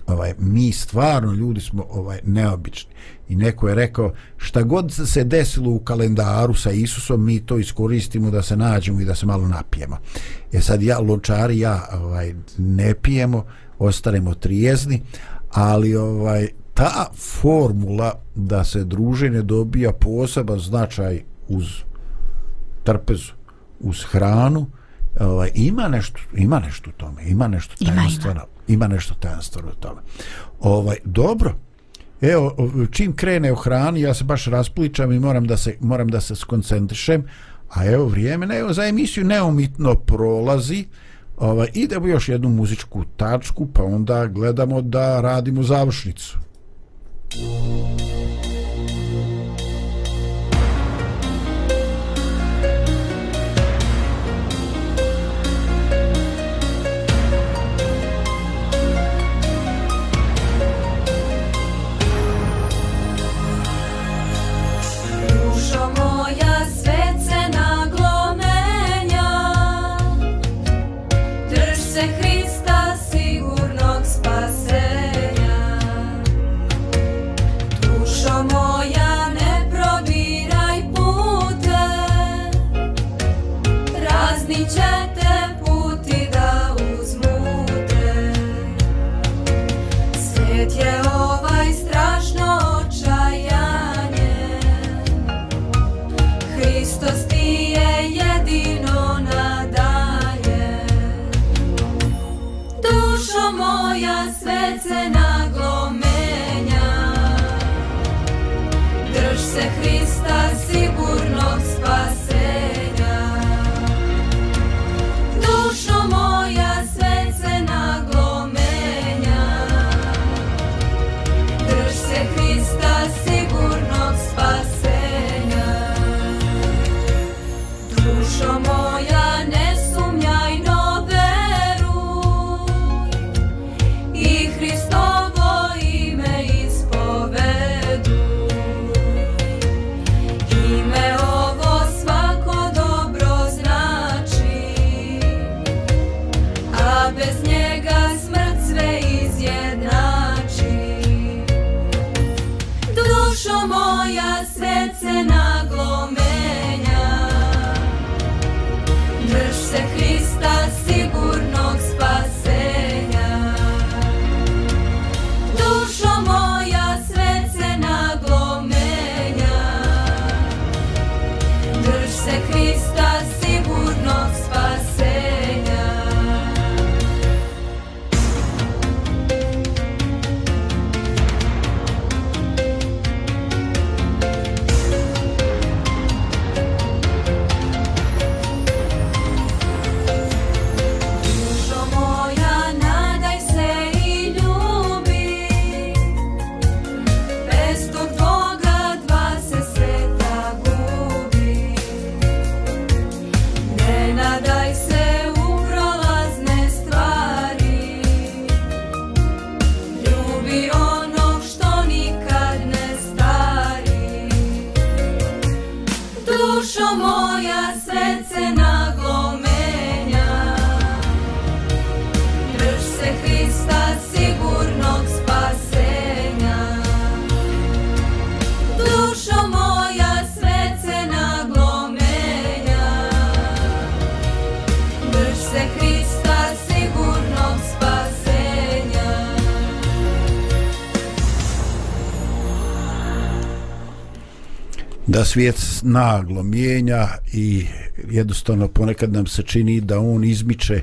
Ovaj mi stvarno ljudi smo ovaj neobični. I neko je rekao šta god se desilo u kalendaru sa Isusom, mi to iskoristimo da se nađemo i da se malo napijemo. E sad ja, lončari, ja ovaj, ne pijemo, ostaremo trijezni, ali ovaj ta formula da se druženje dobija poseban značaj uz trpezu, uz hranu, ovaj, ima nešto ima nešto u tome, ima nešto tajanstveno, ima, ima. ima nešto tajanstveno u tome. Ovaj, dobro, Evo, čim krene o hrani, ja se baš raspličam i moram da se, moram da se skoncentrišem. A evo vrijeme, ne, evo za emisiju neumitno prolazi. Ovaj, idemo još jednu muzičku tačku, pa onda gledamo da radimo završnicu. Muzika da svijet naglo mijenja i jednostavno ponekad nam se čini da on izmiče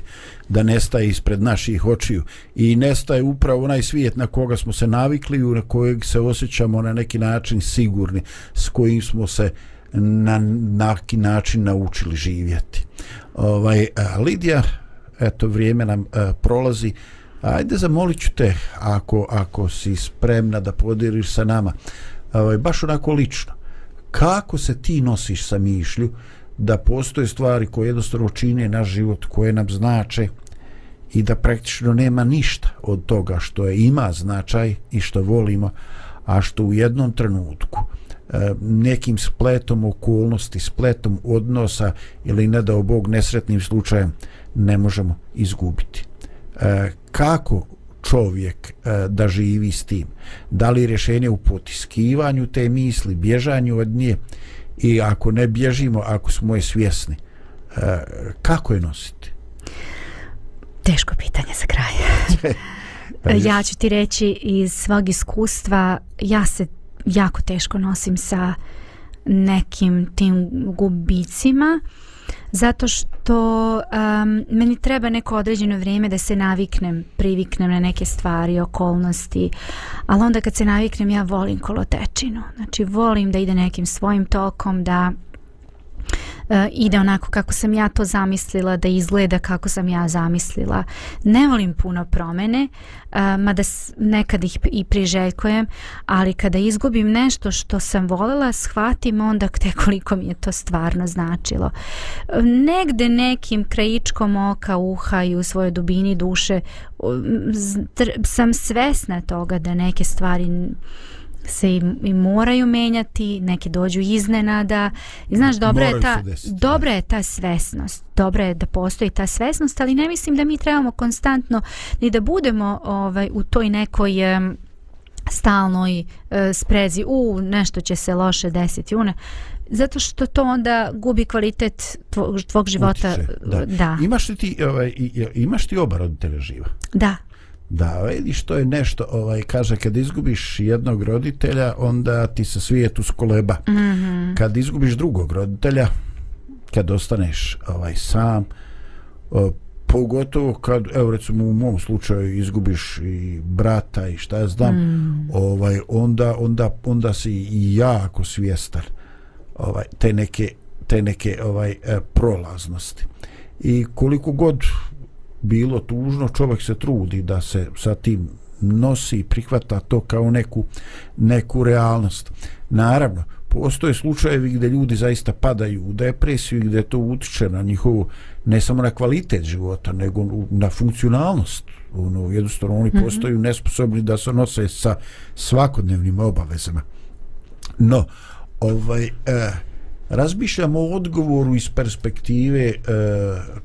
da nestaje ispred naših očiju. I nestaje upravo onaj svijet na koga smo se navikli i na kojeg se osjećamo na neki način sigurni s kojim smo se na neki način naučili živjeti. Ovaj, Lidija eto vrijeme nam a, prolazi. Ajde zamolit ću te ako, ako si spremna da podiriš sa nama. Ovaj, baš onako lično kako se ti nosiš sa mišlju da postoje stvari koje jednostavno čine naš život, koje nam znače i da praktično nema ništa od toga što je ima značaj i što volimo, a što u jednom trenutku e, nekim spletom okolnosti, spletom odnosa ili ne dao Bog nesretnim slučajem ne možemo izgubiti. E, kako čovjek e, da živi s tim. Da li rješenje u potiskivanju te misli, bježanju od nje i ako ne bježimo, ako smo je svjesni, e, kako je nositi? Teško pitanje za kraj. Pa ja ću ti reći iz svog iskustva, ja se jako teško nosim sa nekim tim gubicima zato što um, meni treba neko određeno vrijeme da se naviknem, priviknem na neke stvari, okolnosti, ali onda kad se naviknem ja volim kolotečinu, znači volim da ide nekim svojim tokom, da E, ide onako kako sam ja to zamislila, da izgleda kako sam ja zamislila. Ne volim puno promene, uh, mada nekad ih i priželjkujem, ali kada izgubim nešto što sam voljela, shvatim onda te koliko mi je to stvarno značilo. Negde nekim krajičkom oka, uha i u svojoj dubini duše sam svesna toga da neke stvari se i, i moraju menjati, neki dođu iznenada. I znaš, dobra je, ta, dobra je ta svesnost. Dobra je da postoji ta svesnost, ali ne mislim da mi trebamo konstantno ni da budemo ovaj u toj nekoj um, stalnoj uh, sprezi. U, nešto će se loše desiti. Une. Zato što to onda gubi kvalitet tvog, tvog života. Utiče, da. da. Imaš li ti, ovaj, imaš ti oba roditelja živa? Da. Da, vidiš, to je nešto, ovaj, kaže, kad izgubiš jednog roditelja, onda ti se svijet uskoleba. Mm -hmm. Kad izgubiš drugog roditelja, kad ostaneš ovaj, sam, o, pogotovo kad, evo recimo u mom slučaju, izgubiš i brata i šta ja znam, mm. ovaj, onda, onda, onda si i jako svjestan ovaj, te neke, te neke ovaj, e, prolaznosti. I koliko god bilo tužno, čovjek se trudi da se sa tim nosi i prihvata to kao neku, neku realnost. Naravno, postoje slučajevi gdje ljudi zaista padaju u depresiju i gdje to utiče na njihovu, ne samo na kvalitet života, nego na funkcionalnost. Ono, jednostavno, oni mhm. postaju nesposobni da se nose sa svakodnevnim obavezama. No, ovaj, eh, razmišljamo o odgovoru iz perspektive eh,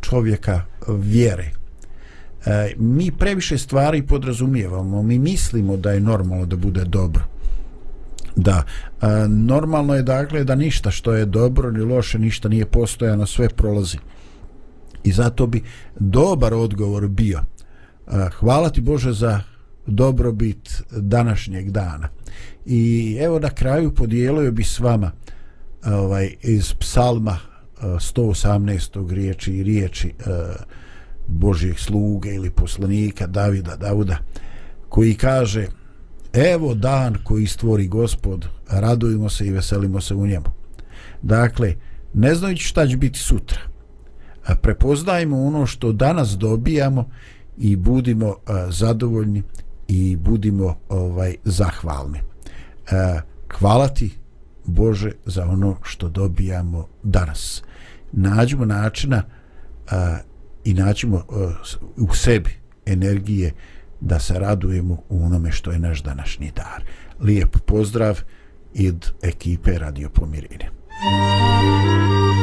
čovjeka vjere e, mi previše stvari podrazumijevamo. Mi mislimo da je normalno da bude dobro. Da e, normalno je dakle da ništa što je dobro ni loše ništa nije postojano sve prolazi. I zato bi dobar odgovor bio e, hvala ti Bože za dobrobit današnjeg dana. I evo na kraju podijelio bi s vama e, ovaj, iz psalma e, 118. riječi i riječi uh, Božijeg sluge ili poslanika Davida, Davuda, koji kaže evo dan koji stvori gospod, radujemo se i veselimo se u njemu. Dakle, ne znajući šta će biti sutra, prepoznajmo ono što danas dobijamo i budimo zadovoljni i budimo ovaj zahvalni. Hvala ti Bože za ono što dobijamo danas. Nađemo načina i naćemo e, u sebi energije da se radujemo u onome što je naš današnji dar. Lijep pozdrav od ekipe Radio Pomirine. Thank you.